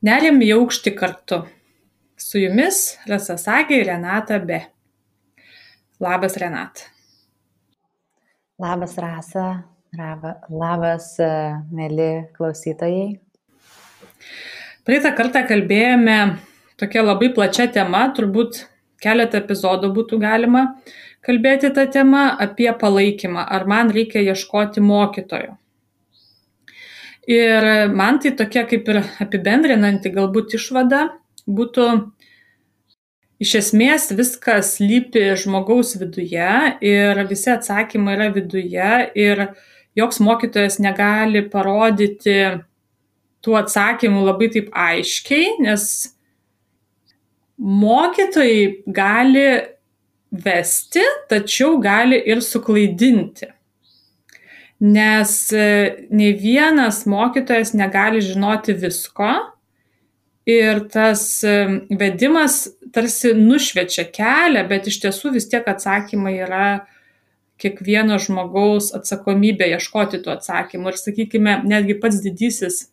Neriam į aukštį kartu. Su jumis Rasa Sagė ir Renata B. Labas, Renata. Labas, Rasa. Rava, labas, e, mėly klausytojai. Praeitą kartą kalbėjome tokia labai plačia tema, turbūt keletą epizodų būtų galima kalbėti tą temą apie palaikymą. Ar man reikia ieškoti mokytojo? Ir man tai tokia kaip ir apibendrinanti galbūt išvada būtų iš esmės viskas lypi žmogaus viduje ir visi atsakymai yra viduje ir joks mokytojas negali parodyti tų atsakymų labai taip aiškiai, nes mokytojai gali vesti, tačiau gali ir suklaidinti nes e, nei vienas mokytojas negali žinoti visko ir tas e, vedimas tarsi nušviečia kelią, bet iš tiesų vis tiek atsakymai yra kiekvieno žmogaus atsakomybė ieškoti tų atsakymų. Ir sakykime, netgi pats didysis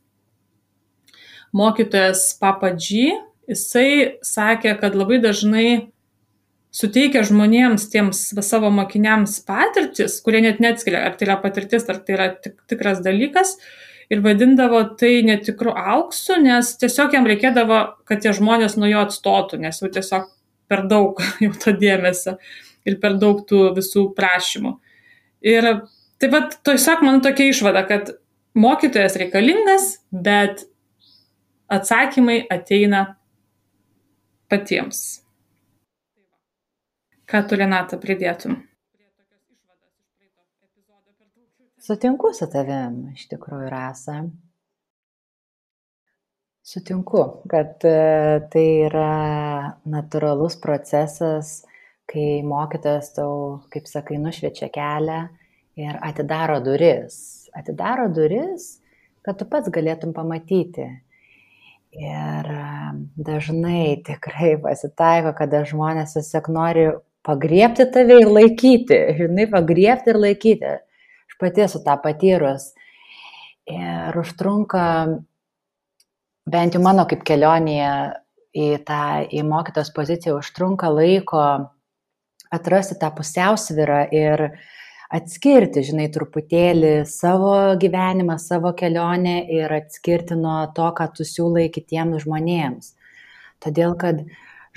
mokytojas Papadžy, jisai sakė, kad labai dažnai suteikia žmonėms, tiems savo mokiniams patirtis, kurie net neatskiria, ar tai yra patirtis, ar tai yra tik, tikras dalykas, ir vadindavo tai netikru auksu, nes tiesiog jam reikėdavo, kad tie žmonės nuo jo atstotų, nes jau tiesiog per daug jau to dėmesio ir per daug tų visų prašymų. Ir taip pat tiesiog man tokia išvada, kad mokytojas reikalingas, bet atsakymai ateina patiems. Ką tu, Renata, pridėtum? Sutinku su tavim, iš tikrųjų, Rasa. Sutinku, kad e, tai yra natūralus procesas, kai mokytojas tau, kaip sakai, nušviečia kelią ir atidaro duris. Atidaro duris, kad tu pats galėtum pamatyti. Ir e, dažnai tikrai pasitaiko, kada žmonės tiesiog nori pagriepti tave ir laikyti, žinai, pagriepti ir laikyti. Aš pati esu tą patyrus. Ir užtrunka, bent jau mano kaip kelionėje į tą, į mokytos poziciją, užtrunka laiko atrasti tą pusiausvyrą ir atskirti, žinai, truputėlį savo gyvenimą, savo kelionę ir atskirti nuo to, ką tu siūlai kitiems žmonėms. Todėl, kad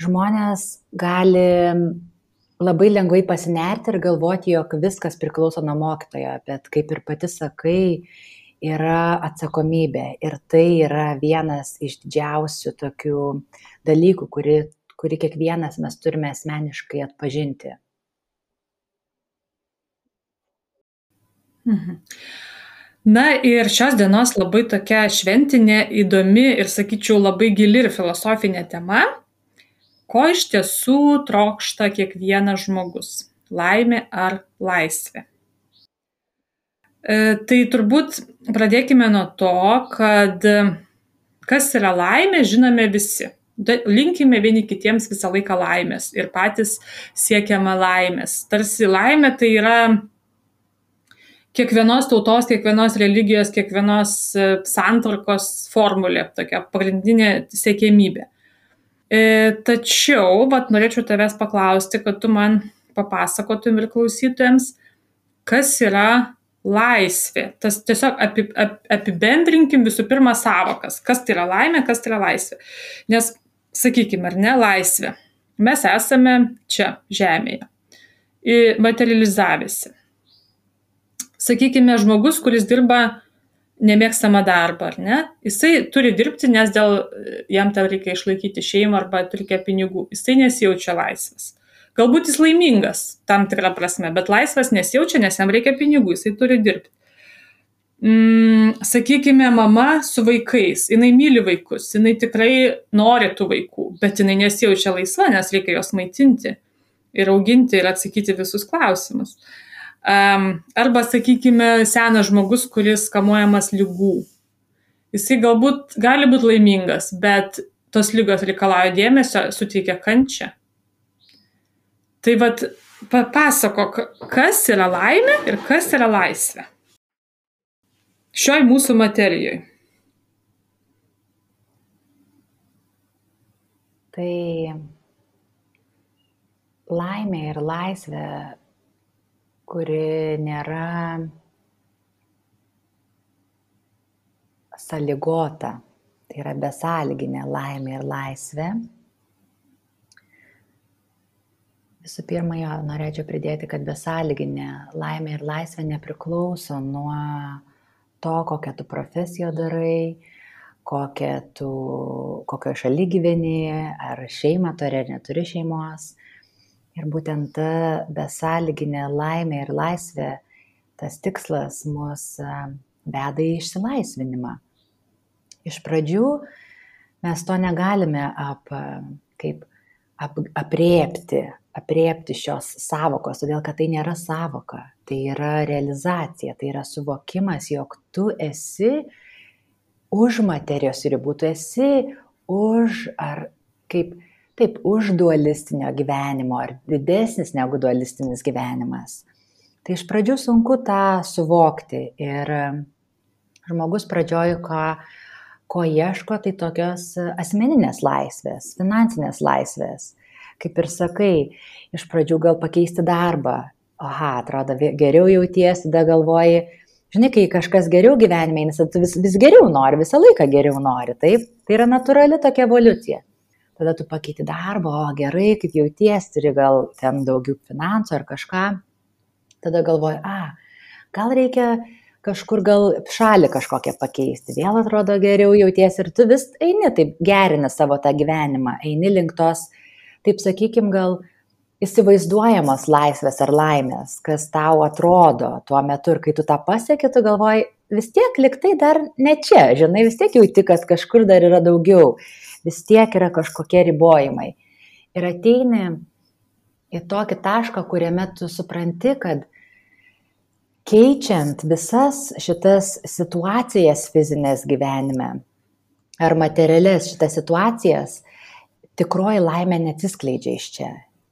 žmonės gali labai lengvai pasinerti ir galvoti, jog viskas priklauso nuo mokytojo, bet kaip ir pati sakai, yra atsakomybė ir tai yra vienas iš didžiausių tokių dalykų, kuri, kuri kiekvienas mes turime asmeniškai atpažinti. Mhm. Na ir šios dienos labai tokia šventinė, įdomi ir, sakyčiau, labai gili ir filosofinė tema ko iš tiesų trokšta kiekvienas žmogus - laimė ar laisvė. E, tai turbūt pradėkime nuo to, kad kas yra laimė, žinome visi. Linkime vieni kitiems visą laiką laimės ir patys siekiame laimės. Tarsi laimė tai yra kiekvienos tautos, kiekvienos religijos, kiekvienos e, santvarkos formulė, tokia pagrindinė siekėmybė. E, tačiau, vat, norėčiau tavęs paklausti, kad tu man papasakotum ir klausytojams, kas yra laisvė. Tas tiesiog api, ap, apibendrinkim visų pirma savokas, kas tai yra laimė, kas tai yra laisvė. Nes, sakykime, ar ne, laisvė. Mes esame čia, žemėje, materializavęsi. Sakykime, žmogus, kuris dirba nemėgstamą darbą, ar ne? Jisai turi dirbti, nes dėl jam tam reikia išlaikyti šeimą arba reikia pinigų. Jisai nesijaučia laisvas. Galbūt jis laimingas tam tikrą prasme, bet laisvas nesijaučia, nes jam reikia pinigų, jisai turi dirbti. Mm, sakykime, mama su vaikais, jinai myli vaikus, jinai tikrai nori tų vaikų, bet jinai nesijaučia laisva, nes reikia juos maitinti ir auginti ir atsakyti visus klausimus. Uh, arba, sakykime, senas žmogus, kuris kamuojamas lygų. Jisai galbūt gali būti laimingas, bet tos lygos reikalauja dėmesio, suteikia kančią. Tai vad, papasako, kas yra laimė ir kas yra laisvė. Šioj mūsų materijoje. kai laimė ir laisvė, kuri nėra sąlygota, tai yra besąlyginė laimė ir laisvė. Visų pirma, jo, norėčiau pridėti, kad besąlyginė laimė ir laisvė nepriklauso nuo to, kokią tu profesiją darai, kokią tu, kokio šaly gyveni, ar šeimą turi ar neturi šeimos. Ir būtent ta besąlyginė laimė ir laisvė, tas tikslas mus veda į išsilaisvinimą. Iš pradžių mes to negalime ap, kaip ap, apriepti, apriepti šios savokos, todėl kad tai nėra savoka, tai yra realizacija, tai yra suvokimas, jog tu esi už materijos ribų, tu esi už ar kaip, taip, už dualistinio gyvenimo, ar didesnis negu dualistinis gyvenimas. Tai iš pradžių sunku tą suvokti ir žmogus pradžioj, ką ko ieško, tai tokios e, asmeninės laisvės, finansinės laisvės. Kaip ir sakai, iš pradžių gal pakeisti darbą. Aha, atrodo, geriau jauties, tada galvoji, žinai, kai kažkas geriau gyvenime, nes tu vis, vis geriau nori, visą laiką geriau nori, taip? Tai yra natūrali tokia evoliucija. Tada tu pakeiti darbą, o gerai, kaip jauties, turi gal ten daugiau finansų ar kažką. Tada galvoji, a, gal reikia kažkur gal šalį kažkokią pakeisti, vėl atrodo geriau jauties ir tu vis eini taip gerini savo tą gyvenimą, eini link tos, taip sakykim, gal įsivaizduojamos laisvės ar laimės, kas tau atrodo tuo metu. Ir kai tu tą pasieki, tu galvoji, vis tiek liktai dar ne čia, žinai, vis tiek jauti, kad kažkur dar yra daugiau, vis tiek yra kažkokie ribojimai. Ir ateini į tokį tašką, kuriame tu supranti, kad keičiant visas šitas situacijas fizinės gyvenime ar materialias šitas situacijas, tikroji laimė neatsiskleidžia iš čia.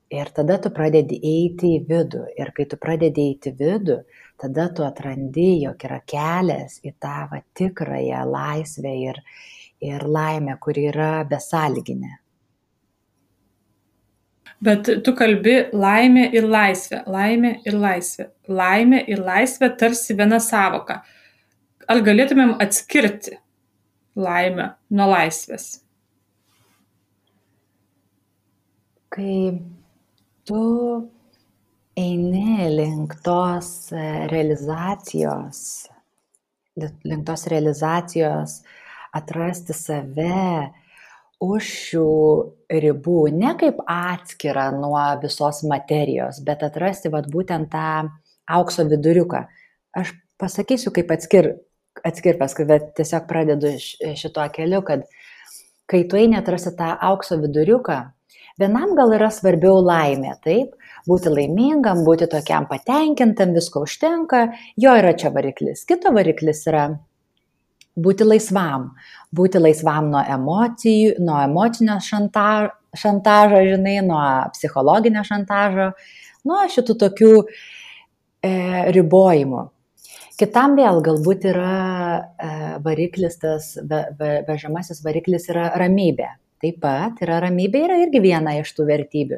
Ir tada tu pradedi eiti į vidų. Ir kai tu pradedi eiti į vidų, tada tu atrandi, jog yra kelias į tą va, tikrąją laisvę ir, ir laimę, kuri yra besąlyginė. Bet tu kalbi laimė ir laisvė, laimė ir laisvė. Laimė ir laisvė tarsi viena savoka. Ar galėtumėm atskirti laimę nuo laisvės? Kai tu eini link tos realizacijos, link tos realizacijos, atrasti save, už šių ribų, ne kaip atskirą nuo visos materijos, bet atrasti vat, būtent tą aukso viduriuką. Aš pasakysiu, kaip atskir, atskir paskui, bet tiesiog pradedu šituo keliu, kad kai tu eini atrasti tą aukso viduriuką, vienam gal yra svarbiau laimė, taip, būti laimingam, būti tokiam patenkintam, visko užtenka, jo yra čia variklis. Kito variklis yra būti laisvam, būti laisvam nuo emocijų, nuo emocinio šanta, šantažo, žinai, nuo psichologinio šantažo, nuo šitų tokių e, ribojimų. Kitam vėl galbūt yra e, variklis, tas ve, ve, vežamasis variklis yra ramybė. Taip pat yra ramybė, yra irgi viena iš tų vertybių.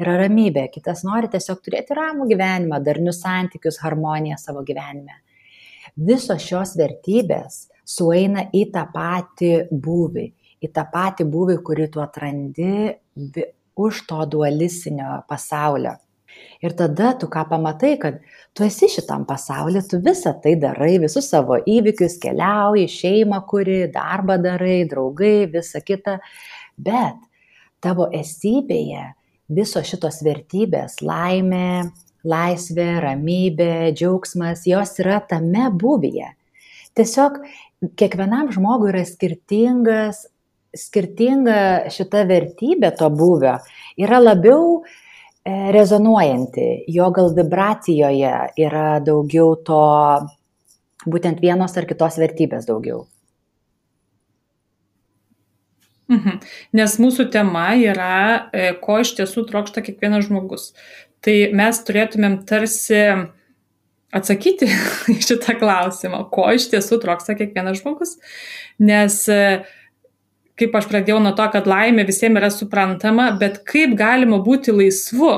Yra ramybė, kitas nori tiesiog turėti ramų gyvenimą, darnius santykius, harmoniją savo gyvenime. Visos šios vertybės sueina į tą patį būvį, į tą patį būvį, kurį tu atrandi už to dualistinio pasaulio. Ir tada tu ką pamatai, kad tu esi šitam pasaulyje, tu visą tai darai, visus savo įvykius keliauji, šeimą kuri, darbą darai, draugai, visa kita, bet tavo esybėje visos šitos vertybės - laimė, laisvė, ramybė, džiaugsmas, jos yra tame būvyje. Tiesiog kiekvienam žmogui yra skirtingas, skirtinga šita vertybė to buvio, yra labiau e, rezonuojanti, jo gal vibracijoje yra daugiau to būtent vienos ar kitos vertybės daugiau. Mhm. Nes mūsų tema yra, e, ko iš tiesų trokšta kiekvienas žmogus. Tai mes turėtumėm tarsi atsakyti į šitą klausimą, ko iš tiesų troksta kiekvienas žmogus, nes e, kaip aš pradėjau nuo to, kad laimė visiems yra suprantama, bet kaip galima būti laisvu.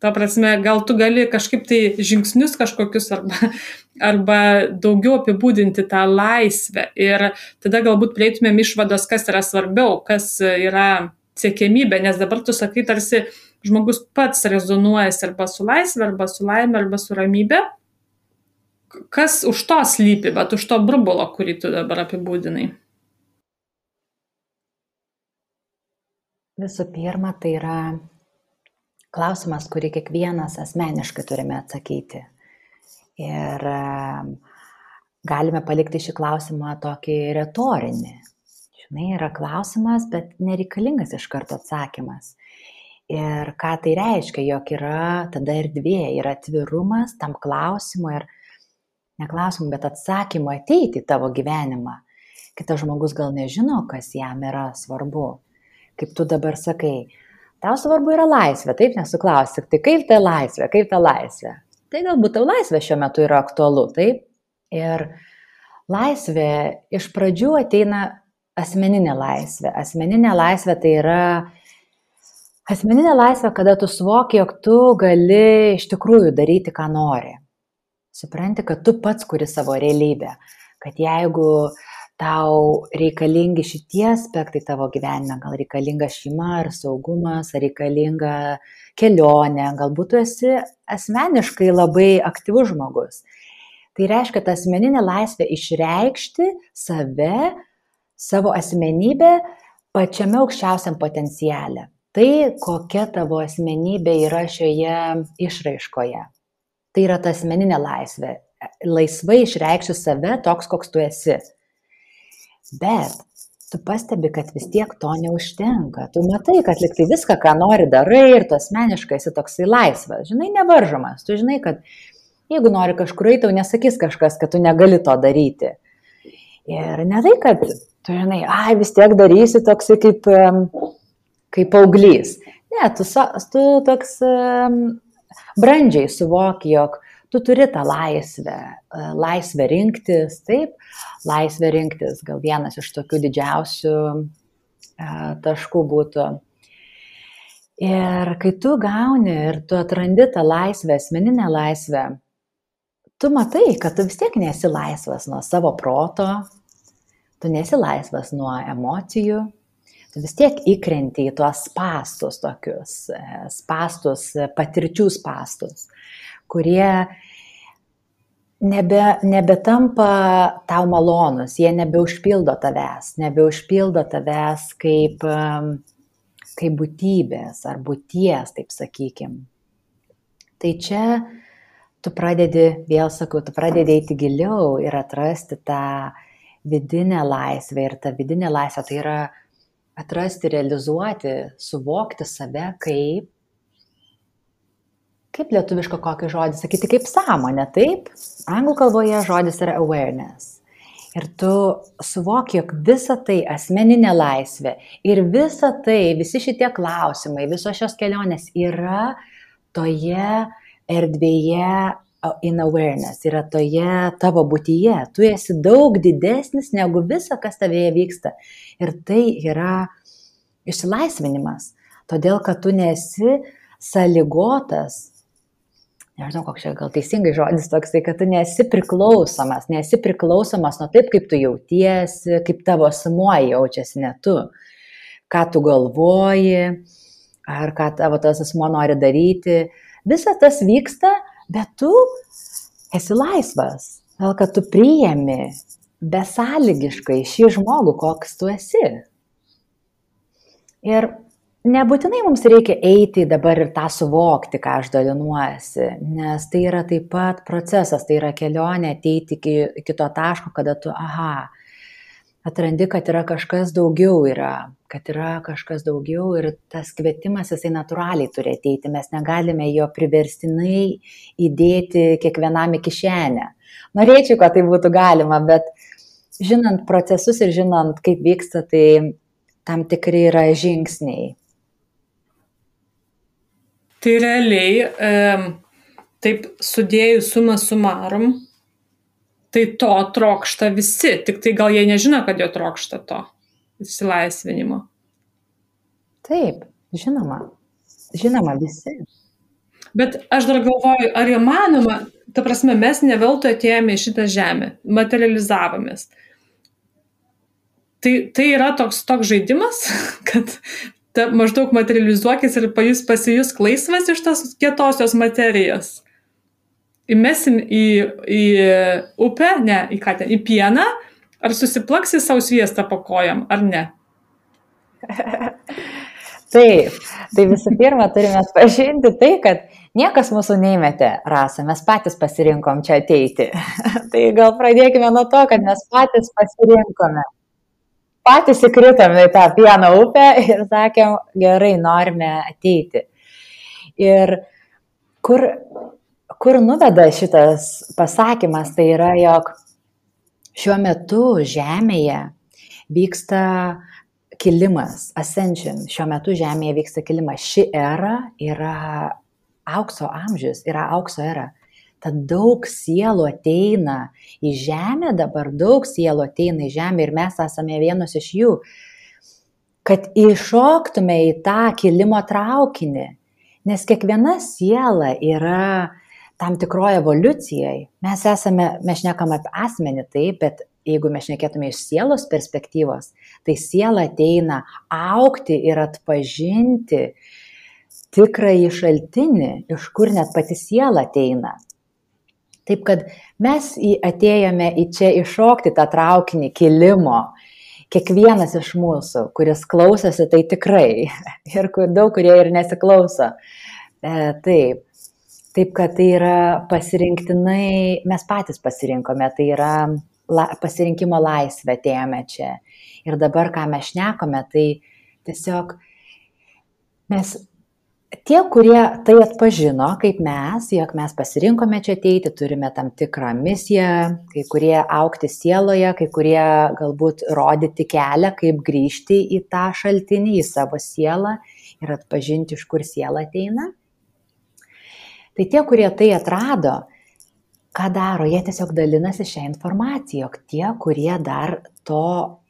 Ta prasme, gal tu gali kažkaip tai žingsnius kažkokius arba, arba daugiau apibūdinti tą laisvę. Ir tada galbūt prieitumėm išvados, kas yra svarbiau, kas yra siekiamybė, nes dabar tu sakai, tarsi žmogus pats rezonuojasi arba su laisvė, arba su laimė, arba su ramybė. Kas už to slypi, bet už to burbulo, kurį tu dabar apibūdinai? Visų pirma, tai yra klausimas, kurį kiekvienas asmeniškai turime atsakyti. Ir galime palikti šį klausimą tokį retorinį. Žinai, yra klausimas, bet nereikalingas iš karto atsakymas. Ir ką tai reiškia, jog yra tada erdvė, yra atvirumas tam klausimui ir neklausimui, bet atsakymui ateiti į tavo gyvenimą. Kitas žmogus gal nežino, kas jam yra svarbu kaip tu dabar sakai, tau svarbu yra laisvė, taip nesuklausik, tai kaip ta laisvė, kaip ta laisvė. Tai galbūt tau laisvė šiuo metu yra aktualu, taip? Ir laisvė iš pradžių ateina asmeninė laisvė. Asmeninė laisvė tai yra asmeninė laisvė, kada tu suvoki, jog tu gali iš tikrųjų daryti, ką nori. Supranti, kad tu pats kuri savo realybę. Kad jeigu tau reikalingi šitie aspektai tavo gyvenime, gal reikalinga šeima ar saugumas, ar reikalinga kelionė, galbūt tu esi asmeniškai labai aktyvus žmogus. Tai reiškia, ta asmeninė laisvė išreikšti save, savo asmenybę pačiame aukščiausiam potenciale. Tai, kokia tavo asmenybė yra šioje išraiškoje. Tai yra ta asmeninė laisvė. Laisvai išreikšti save toks, koks tu esi. Bet tu pastebi, kad vis tiek to neužtenka. Tu matai, kad liktai viską, ką nori, darai ir tu asmeniškai esi toksai laisvas. Žinai, nevaržomas. Tu žinai, kad jeigu nori kažkur eiti, tau nesakys kažkas, kad tu negali to daryti. Ir ne tai, kad tu žinai, ai vis tiek darysi toksai kaip, kaip auglys. Ne, tu, tu toks brandžiai suvoki, jog tu turi tą laisvę, e, laisvę rinktis, taip, laisvę rinktis, gal vienas iš tokių didžiausių e, taškų būtų. Ir kai tu gauni ir tu atrandi tą laisvę, asmeninę laisvę, tu matai, kad tu vis tiek nesi laisvas nuo savo proto, tu nesi laisvas nuo emocijų, tu vis tiek įkrenti į tuos pastus tokius, e, pastus, patirčių pastus kurie nebe, nebetampa tau malonus, jie nebeužpildo tavęs, nebeužpildo tavęs kaip, kaip būtybės ar būties, taip sakykim. Tai čia tu pradedi, vėl sakau, tu pradedi eiti giliau ir atrasti tą vidinę laisvę ir ta vidinė laisvė tai yra atrasti, realizuoti, suvokti save kaip kaip lietuvišką kokį žodį sakyti, kaip sąmonė, taip? Anglų kalboje žodis yra awareness. Ir tu suvoki, jog visa tai asmeninė laisvė ir visa tai, visi šitie klausimai, visos šios kelionės yra toje erdvėje in awareness, yra toje tavo būtyje. Tu esi daug didesnis negu visa, kas tavėje vyksta. Ir tai yra išsilaisvinimas. Todėl, kad tu nesi sąlygotas nežinau, koks čia gal teisingai žodis toksai, kad tu nesi priklausomas, nesi priklausomas nuo taip, kaip tu jautiesi, kaip tavo asmuo jaučiasi, ne tu, ką tu galvoji, ar ką tavo tas asmuo nori daryti. Visa tas vyksta, bet tu esi laisvas, gal kad tu priemi besąlygiškai šį žmogų, koks tu esi. Ir nebūtinai mums reikia eiti dabar ir tą suvokti, ką aš dalinuosi, nes tai yra taip pat procesas, tai yra kelionė ateiti iki, iki to taško, kada tu, aha, atrandi, kad yra kažkas daugiau yra, kad yra kažkas daugiau ir tas kvietimas jisai natūraliai turi ateiti, mes negalime jo priverstinai įdėti kiekvienam į kišenę. Norėčiau, kad tai būtų galima, bet žinant procesus ir žinant, kaip vyksta, tai tam tikri yra žingsniai Tai realiai, taip sudėjus sumą sumarum, tai to trokšta visi, tik tai gal jie nežino, kad jo trokšta to. išsilaisvinimo. Taip, žinoma. Žinoma, visi. Bet aš dar galvoju, ar įmanoma, ta prasme, mes ne veltui atėjome į šitą žemę, materializavomės. Tai, tai yra toks, toks žaidimas, kad ta, maždaug materializuokis ir pajus, pasijus laisvas iš tos kietosios materijos. Įmesim į, į upę, ne, į ką ten, į pieną, ar susiplaksi savo sviestą po kojam, ar ne? Taip, tai visų pirma turime pažinti tai, kad niekas mūsų neįmetė rasą, mes patys pasirinkom čia ateiti. tai gal pradėkime nuo to, kad mes patys pasirinkome. Patys įkritome į tą pieno upę ir sakėm, gerai, norime ateiti. Ir kur, kur nuveda šitas pasakymas, tai yra, jog šiuo metu Žemėje vyksta kilimas, ascension, šiuo metu Žemėje vyksta kilimas. Ši era yra aukso amžius, yra aukso era. Tad daug sielų ateina į Žemę, dabar daug sielų ateina į Žemę ir mes esame vienos iš jų. Kad iššoktume į tą kilimo traukinį, nes kiekviena siela yra tam tikroje evoliucijai. Mes esame, mes šnekam apie asmenį, taip, bet jeigu mes šnekėtume iš sielos perspektyvos, tai siela ateina aukti ir atpažinti tikrąjį šaltinį, iš kur net pati siela ateina. Taip kad mes atėjome į čia iššokti tą traukinį kilimo. Kiekvienas iš mūsų, kuris klausosi, tai tikrai. Ir daug kurie ir nesiklauso. E, taip. Taip, kad tai yra pasirinktinai, mes patys pasirinkome, tai yra la, pasirinkimo laisvę atėjome čia. Ir dabar, ką mes šnekame, tai tiesiog mes, tie, kurie tai atpažino, kaip mes, jog mes pasirinkome čia ateiti, turime tam tikrą misiją, kai kurie aukti sieloje, kai kurie galbūt rodyti kelią, kaip grįžti į tą šaltinį, į savo sielą ir atpažinti, iš kur siela ateina. Tai tie, kurie tai atrado, ką daro, jie tiesiog dalinasi šią informaciją, jog tie, kurie dar to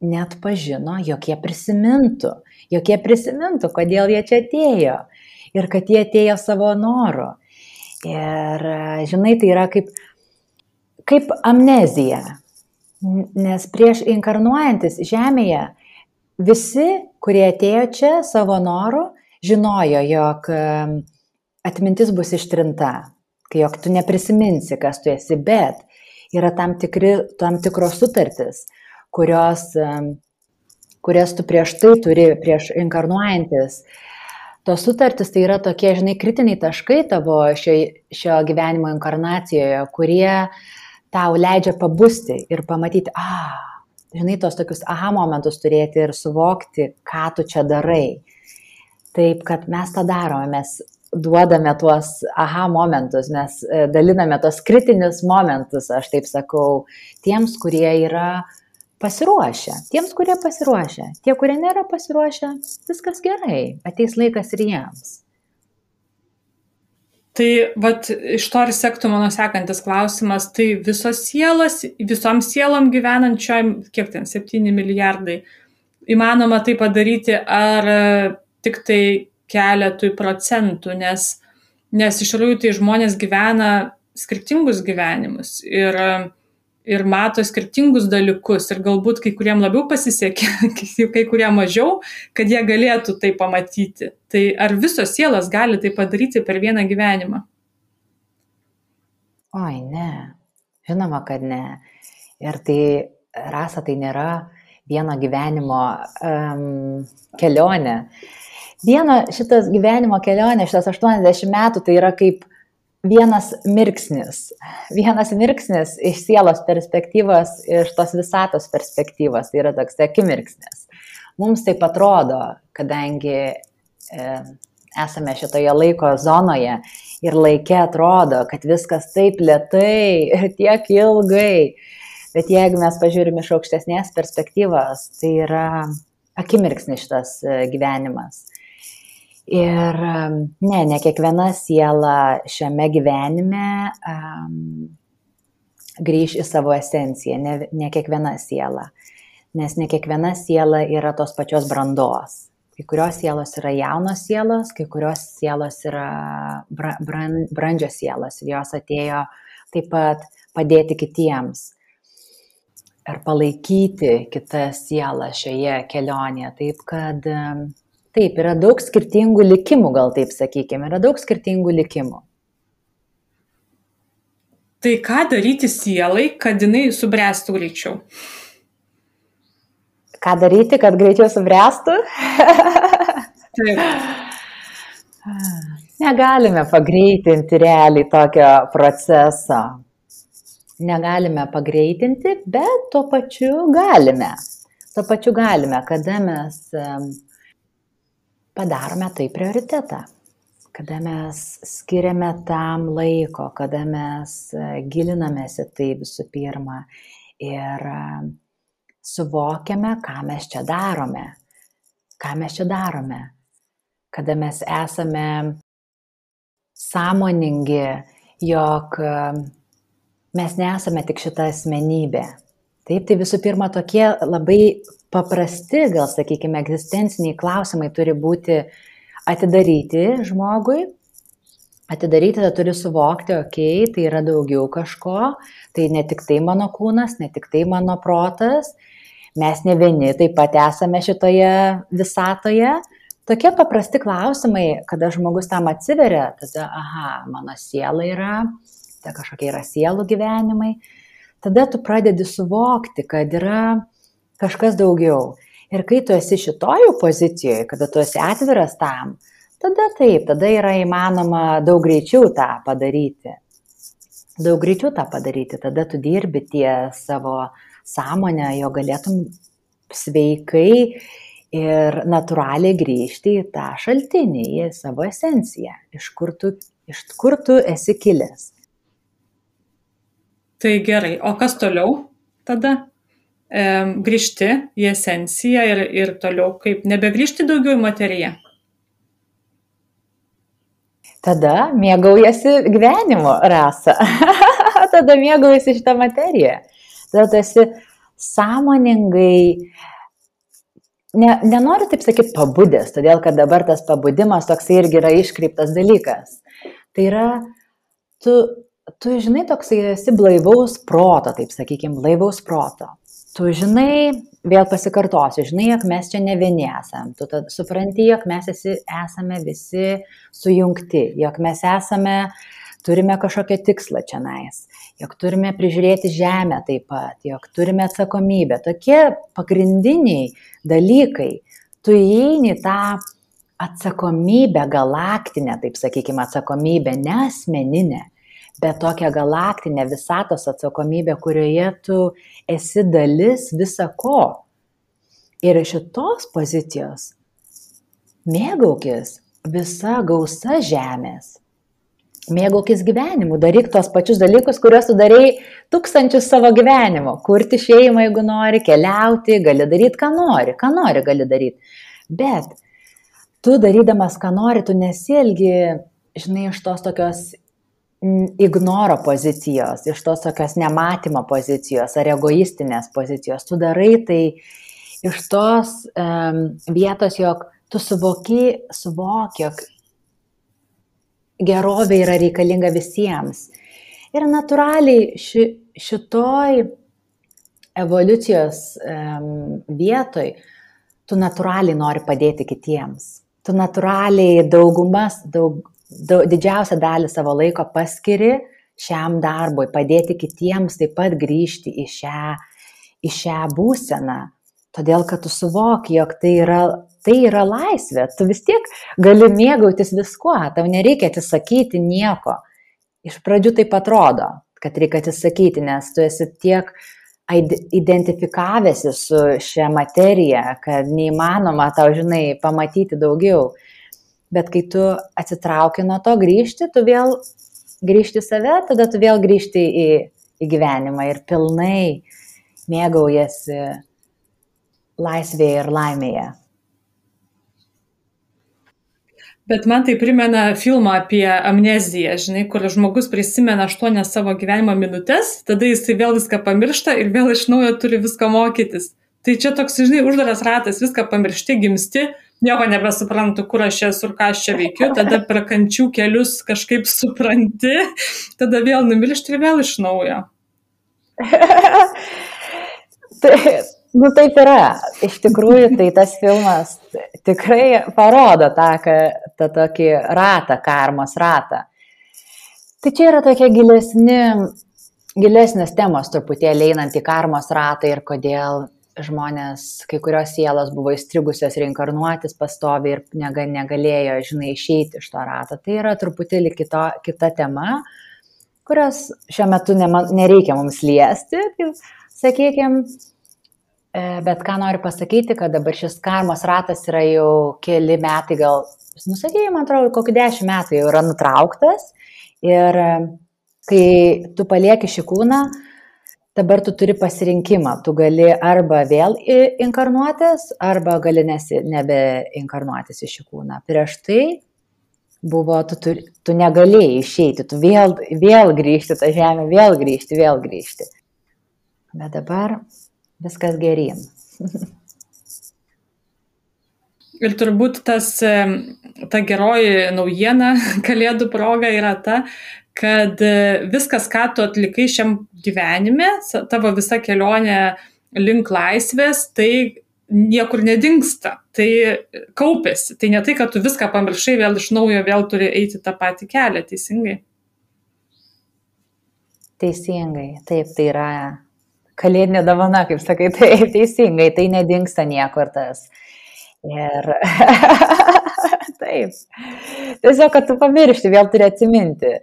net pažino, jog jie prisimintų, jog jie prisimintų, kodėl jie čia atėjo ir kad jie atėjo savo noru. Ir, žinai, tai yra kaip, kaip amnezija, nes prieš inkarnuojantis Žemėje visi, kurie atėjo čia savo noru, žinojo, jog atmintis bus ištrinta, kai jog tu neprisiminsi, kas tu esi, bet yra tam, tikri, tam tikros sutartis, kurios, kurias tu prieš tai turi, prieš inkarnuojantis. Tos sutartis tai yra tokie, žinai, kritiniai taškai tavo šio, šio gyvenimo inkarnacijoje, kurie tau leidžia pabusti ir pamatyti, ah, žinai, tos tokius aha momentus turėti ir suvokti, ką tu čia darai. Taip, kad mes tą darome, mes duodame tuos aha momentus, mes e, daliname tos kritinius momentus, aš taip sakau, tiems, kurie yra pasiruošę, tiems, kurie pasiruošę, tie, kurie nėra pasiruošę, viskas gerai, ateis laikas ir jiems. Tai vat, iš to ir sektų mano sekantis klausimas, tai visos sielos, visom sielom gyvenančiom, kiek ten, 7 milijardai, įmanoma tai padaryti, ar tik tai keletui procentų, nes, nes iš tikrųjų tai žmonės gyvena skirtingus gyvenimus ir, ir mato skirtingus dalykus ir galbūt kai kuriem labiau pasisekė, kai kurie mažiau, kad jie galėtų tai pamatyti. Tai ar visos sielos gali tai padaryti per vieną gyvenimą? Oi, ne. Žinoma, kad ne. Ir tai rasa tai nėra vieno gyvenimo um, kelionė viena šitas gyvenimo kelionė, šitas 80 metų, tai yra kaip vienas mirksnis. Vienas mirksnis iš sielos perspektyvos, iš tos visatos perspektyvos, tai yra toks akimirksnis. Mums taip atrodo, kadangi e, esame šitoje laiko zonoje ir laikė atrodo, kad viskas taip lietai ir tiek ilgai. Bet jeigu mes pažiūrime iš aukštesnės perspektyvos, tai yra akimirksnis šitas e, gyvenimas. Ir ne, ne kiekviena siela šiame gyvenime um, grįž į savo esenciją, ne, ne kiekviena siela. nes ne kiekviena siela yra tos pačios brandos. Kai kurios sielos yra jaunos sielos, kai kurios sielos yra bra, bran, brandžios sielos ir jos atėjo taip pat padėti kitiems ar palaikyti kitą sielą šioje kelionėje. Taip kad taip, yra daug skirtingų likimų, gal taip sakykime, yra daug skirtingų likimų. Tai ką daryti sielai, kad jinai subręstų greičiau? Ką daryti, kad greičiau subręstų? Taip. Negalime pagreitinti realiai tokio proceso. Negalime pagreitinti, bet tuo pačiu galime. Tuo pačiu galime, kada mes padarome tai prioritetą. Kada mes skiriame tam laiko, kada mes e, gilinamės į tai visų pirma ir e, suvokiame, ką mes čia darome, ką mes čia darome, kada mes esame sąmoningi, jog e, mes nesame tik šita asmenybė. Taip, tai visų pirma tokie labai paprasti, gal sakykime, egzistenciniai klausimai turi būti atidaryti žmogui, atidaryti, tada turi suvokti, okei, okay, tai yra daugiau kažko, tai ne tik tai mano kūnas, ne tik tai mano protas, mes ne vieni taip pat esame šitoje visatoje. Tokie paprasti klausimai, kada žmogus tam atsiveria, tada, aha, mano siela yra, tai kažkokie yra sielų gyvenimai, tada tu pradedi suvokti, kad yra kažkas daugiau. Ir kai tu esi šitojų pozicijoje, kada tu esi atviras tam, tada taip, tada yra įmanoma daug greičiau tą padaryti. Daug greičiau tą padaryti, tada tu dirbi tie savo sąmonę, jo galėtum sveikai ir natūraliai grįžti į tą šaltinį, į savo esenciją, iš kur tu, iš kur tu esi kilęs. Tai gerai, o kas toliau tada? Grįžti į esenciją ir, ir toliau kaip nebegrįžti daugiau į materiją. Tada mėgaujasi gyvenimu, rasa. Tada mėgaujasi šitą materiją. Tada tu esi sąmoningai, ne, nenoriu taip sakyti pabudęs, todėl kad dabar tas pabudimas toks irgi yra iškreiptas dalykas. Tai yra, tu, tu žinai, toks esi blaivaus proto, taip sakykime, blaivaus proto tu žinai, vėl pasikartosiu, žinai, jog mes čia ne vieni esam, tu supranti, jog mes esi, esame visi sujungti, jog mes esame, turime kažkokią tikslą čia nais, jog turime prižiūrėti žemę taip pat, jog turime atsakomybę. Tokie pagrindiniai dalykai, tu įeini tą atsakomybę galaktinę, taip sakykime, atsakomybę, ne asmeninę bet tokią galaktinę visatos atsakomybę, kurioje tu esi dalis visa ko. Ir iš šitos pozicijos mėgaukis visa gausa žemės. Mėgaukis gyvenimu, daryk tos pačius dalykus, kuriuos tu darai tūkstančius savo gyvenimo. Kurti šeimą, jeigu nori, keliauti, gali daryti, ką nori, ką nori gali daryti. Bet tu darydamas, ką nori, tu nesielgi, žinai, iš tos tokios ignoro pozicijos, iš tos tokios nematymo pozicijos ar egoistinės pozicijos. Tu darai tai iš tos um, vietos, jog tu suvoki, suvoki, jog gerovė yra reikalinga visiems. Ir natūraliai ši, šitoj evoliucijos um, vietoj tu natūraliai nori padėti kitiems. Tu natūraliai daugumas, daug, didžiausią dalį savo laiko paskiri šiam darbui, padėti kitiems taip pat grįžti į šią, į šią būseną. Todėl, kad tu suvoki, jog tai yra, tai yra laisvė, tu vis tiek gali mėgautis viskuo, tau nereikia atsisakyti nieko. Iš pradžių tai atrodo, kad reikia atsisakyti, nes tu esi tiek identifikavęsi su šia materija, kad neįmanoma tau, žinai, pamatyti daugiau bet kai tu atsitrauki nuo to grįžti, tu vėl grįžti save, tada tu vėl grįžti į, į gyvenimą ir pilnai mėgaujasi laisvėje ir laimėje. Bet man tai primena filmą apie amneziją, žinai, kur žmogus prisimena aštuonias savo gyvenimo minutės, tada jisai vėl viską pamiršta ir vėl iš naujo turi viską mokytis. Tai čia toks, žinai, uždaras ratas, viską pamiršti, gimsti, nieko nebesuprantu, kur aš esu ir ką aš čia veikiu, tada per kančių kelius kažkaip supranti, tada vėl numiršti ir vėl iš naujo. tai, nu taip yra. Iš tikrųjų, tai tas filmas tikrai parodo tą, tą tokį ratą, karmos ratą. Tai čia yra tokie gilesni, gilesnės temos truputėlį einant į karmos ratą ir kodėl žmonės, kai kurios sielos buvo įstrigusios reinkarnuotis pastovi ir negalėjo, žinai, išeiti iš to rato. Tai yra truputėlį kito, kita tema, kurios šiuo metu nema, nereikia mums liesti, sakykime, bet ką noriu pasakyti, kad dabar šis karmos ratas yra jau keli metai, gal, nusakėjai, man atrodo, kokį dešimt metų jau yra nutrauktas Ir e, kai tu palieki šį kūną, dabar tu turi pasirinkimą. Tu gali arba vėl inkarnuotis, arba gali nesi, nebeinkarnuotis šį kūną. Prieš tai buvo, tu, tu, tu negalėjai išeiti, tu vėl, vėl grįžti tą žemę, vėl grįžti, vėl grįžti. Bet dabar viskas gerin. Ir turbūt tas, ta geroji naujiena kalėdų proga yra ta, kad e, viskas, ką tu atlikai šiam gyvenime, tavo visa kelionė link laisvės, tai niekur nedingsta, tai kaupėsi. Tai ne tai, kad tu viską pamiršai, vėl iš naujo vėl turi eiti tą patį kelią, teisingai. Teisingai, taip, tai yra kalėdinė davana, kaip sakai, taip, teisingai, tai nedingsta niekur tas Ir taip. Tiesiog, kad tu pamiršti, vėl turi atsiminti.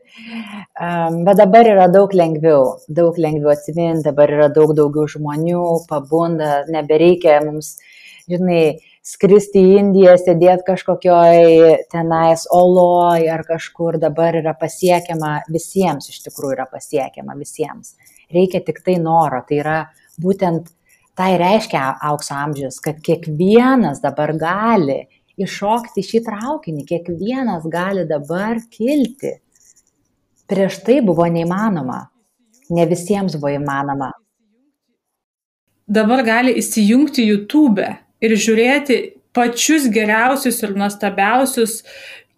Um, bet dabar yra daug lengviau, daug lengviau atsiminti, dabar yra daug daugiau žmonių, pabunda, nebereikia mums, žinai, skristi į Indiją, sėdėti kažkokioj tenais oloj ar kažkur, dabar yra pasiekiama visiems, iš tikrųjų yra pasiekiama visiems. Reikia tik tai noro, tai yra būtent tai reiškia aukso amžius, kad kiekvienas dabar gali iššokti šį traukinį, kiekvienas gali dabar kilti. Prieš tai buvo neįmanoma, ne visiems buvo įmanoma. Dabar gali įsijungti YouTube ir žiūrėti pačius geriausius ir nuostabiausius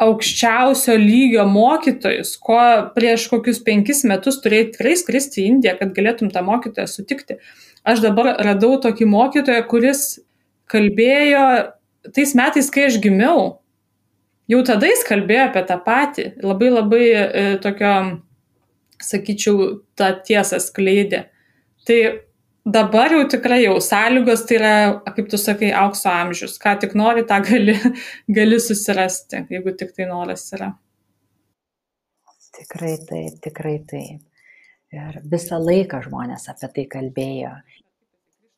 aukščiausio lygio mokytojus, ko prieš kokius penkis metus turėjai tikrai skristi į Indiją, kad galėtum tą mokytoją sutikti aš dabar radau tokį mokytoją, kuris kalbėjo tais metais, kai aš gimiau. Jau tada jis kalbėjo apie tą patį. Labai labai e, tokio, sakyčiau, tą tiesą skleidė. Tai dabar jau tikrai jau sąlygos, tai yra, kaip tu sakai, aukso amžius. Ką tik nori, tą gali, gali susirasti, jeigu tik tai noras yra. Tikrai taip, tikrai taip. Ir visą laiką žmonės apie tai kalbėjo.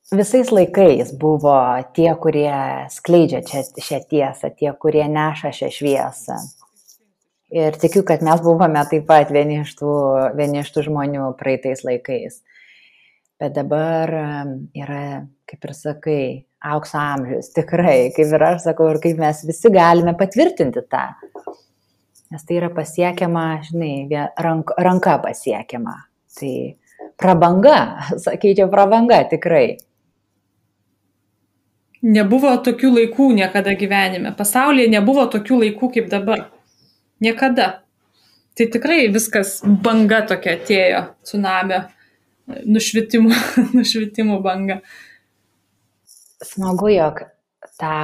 Visais laikais buvo tie, kurie skleidžia čia, šią tiesą, tie, kurie neša šią šviesą. Ir tikiu, kad mes buvome taip pat vieni iš tų, vieni iš tų žmonių praeitais laikais. Bet dabar yra, kaip ir sakai, aukso amžius, tikrai, kaip ir aš sakau, ir kaip mes visi galime patvirtinti tą. Nes tai yra pasiekiama, žinai, rank, ranka pasiekiama. Tai prabanga, sakyčiau, prabanga tikrai. Nebuvo tokių laikų niekada gyvenime. Pasaulyje nebuvo tokių laikų kaip dabar. Niekada. Tai tikrai viskas banga tokia atėjo, tsunamio, nušvitimų, nušvitimų banga. Smagu, jog tą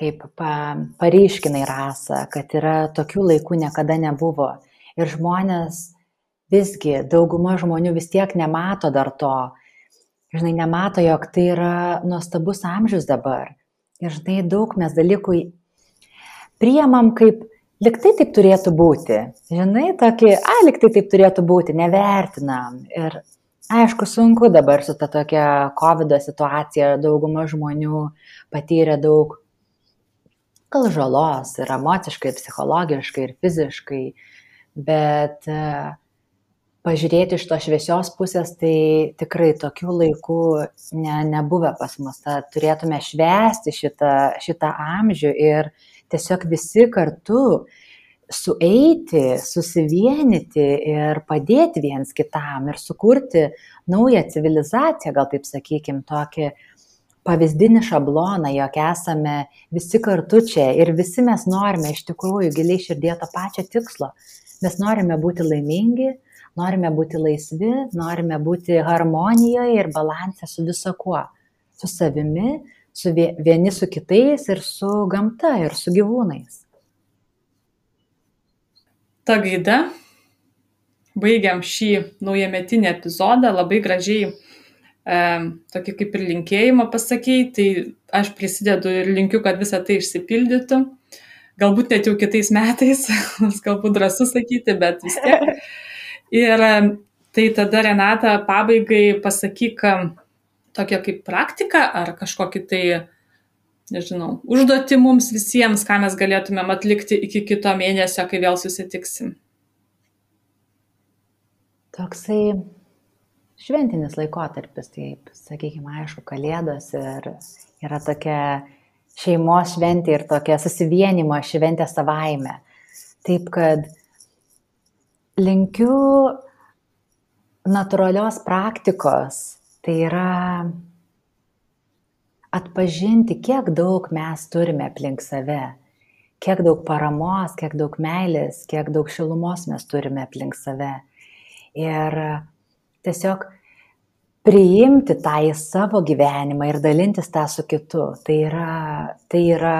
kaip pa, pareiškinai rasą, kad yra tokių laikų niekada nebuvo. Ir žmonės visgi dauguma žmonių vis tiek nemato dar to. Žinai, nemato, jog tai yra nuostabus amžius dabar. Ir žinai, daug mes dalykų priemam kaip liktai taip turėtų būti. Žinai, tokį, a, liktai taip turėtų būti, nevertinam. Ir aišku, sunku dabar su ta tokia COVID situacija, dauguma žmonių patyrė daug gal žalos ir emociškai, ir psichologiškai, ir fiziškai, bet uh, pažiūrėti iš tos šviesios pusės, tai tikrai tokių laikų ne, nebuvę pas mus. Ta, turėtume švęsti šitą, šitą amžių ir tiesiog visi kartu sueiti, susivienyti ir padėti viens kitam ir sukurti naują civilizaciją, gal taip sakykim, tokį pavyzdinį šabloną, jog esame visi kartu čia ir visi mes norime iš tikrųjų giliai širdie to pačio tikslo. Mes norime būti laimingi, norime būti laisvi, norime būti harmonijoje ir balansė su viso kuo. Su savimi, su vieni su kitais ir su gamta ir su gyvūnais. Ta gaida baigiam šį naujametinį epizodą labai gražiai tokį kaip ir linkėjimą pasakėjai, tai aš prisidedu ir linkiu, kad visa tai išsipildytų. Galbūt net jau kitais metais, galbūt drąsu sakyti, bet vis tiek. Ir tai tada Renata pabaigai pasakyk tokią kaip praktiką ar kažkokį tai, nežinau, užduoti mums visiems, ką mes galėtumėm atlikti iki kito mėnesio, kai vėl susitiksim. Toksai šventinis laikotarpis, taip, sakykime, aišku, kalėdos ir yra tokia šeimos šventė ir tokia susivienimo šventė savaime. Taip kad linkiu natūralios praktikos, tai yra atpažinti, kiek daug mes turime aplink save, kiek daug paramos, kiek daug meilės, kiek daug šilumos mes turime aplink save. Ir tiesiog priimti tą į savo gyvenimą ir dalintis tą su kitu. Tai yra, tai yra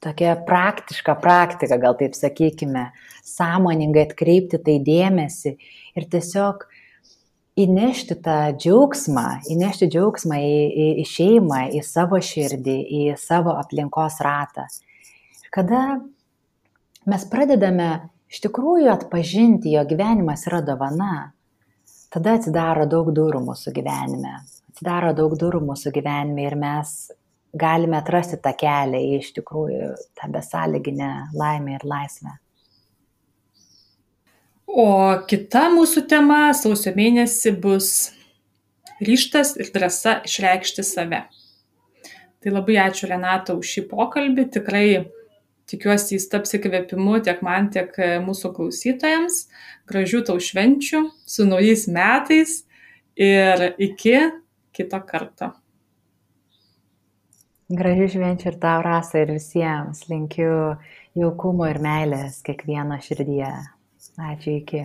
tokia praktiška praktika, gal taip sakykime, sąmoningai atkreipti tai dėmesį ir tiesiog įnešti tą džiaugsmą, įnešti džiaugsmą į, į, į šeimą, į savo širdį, į savo aplinkos ratą. Ir kada mes pradedame iš tikrųjų atpažinti, jo gyvenimas yra dovana, tada atsidaro daug durų mūsų gyvenime. Atsidaro daug durų mūsų gyvenime ir mes galime atrasti tą kelią į iš tikrųjų tą besąlyginę laimę ir laisvę. O kita mūsų tema sausio mėnesį bus ryštas ir drąsa išreikšti save. Tai labai ačiū Renata už šį pokalbį. Tikrai tikiuosi jis taps įkvėpimu tiek man, tiek mūsų klausytojams. Gražių tau švenčių, su naujais metais ir iki kito karto. Gražių švenčių ir tau rasa ir visiems. Linkiu jaukumo ir meilės kiekvieno širdyje. Ačiū iki.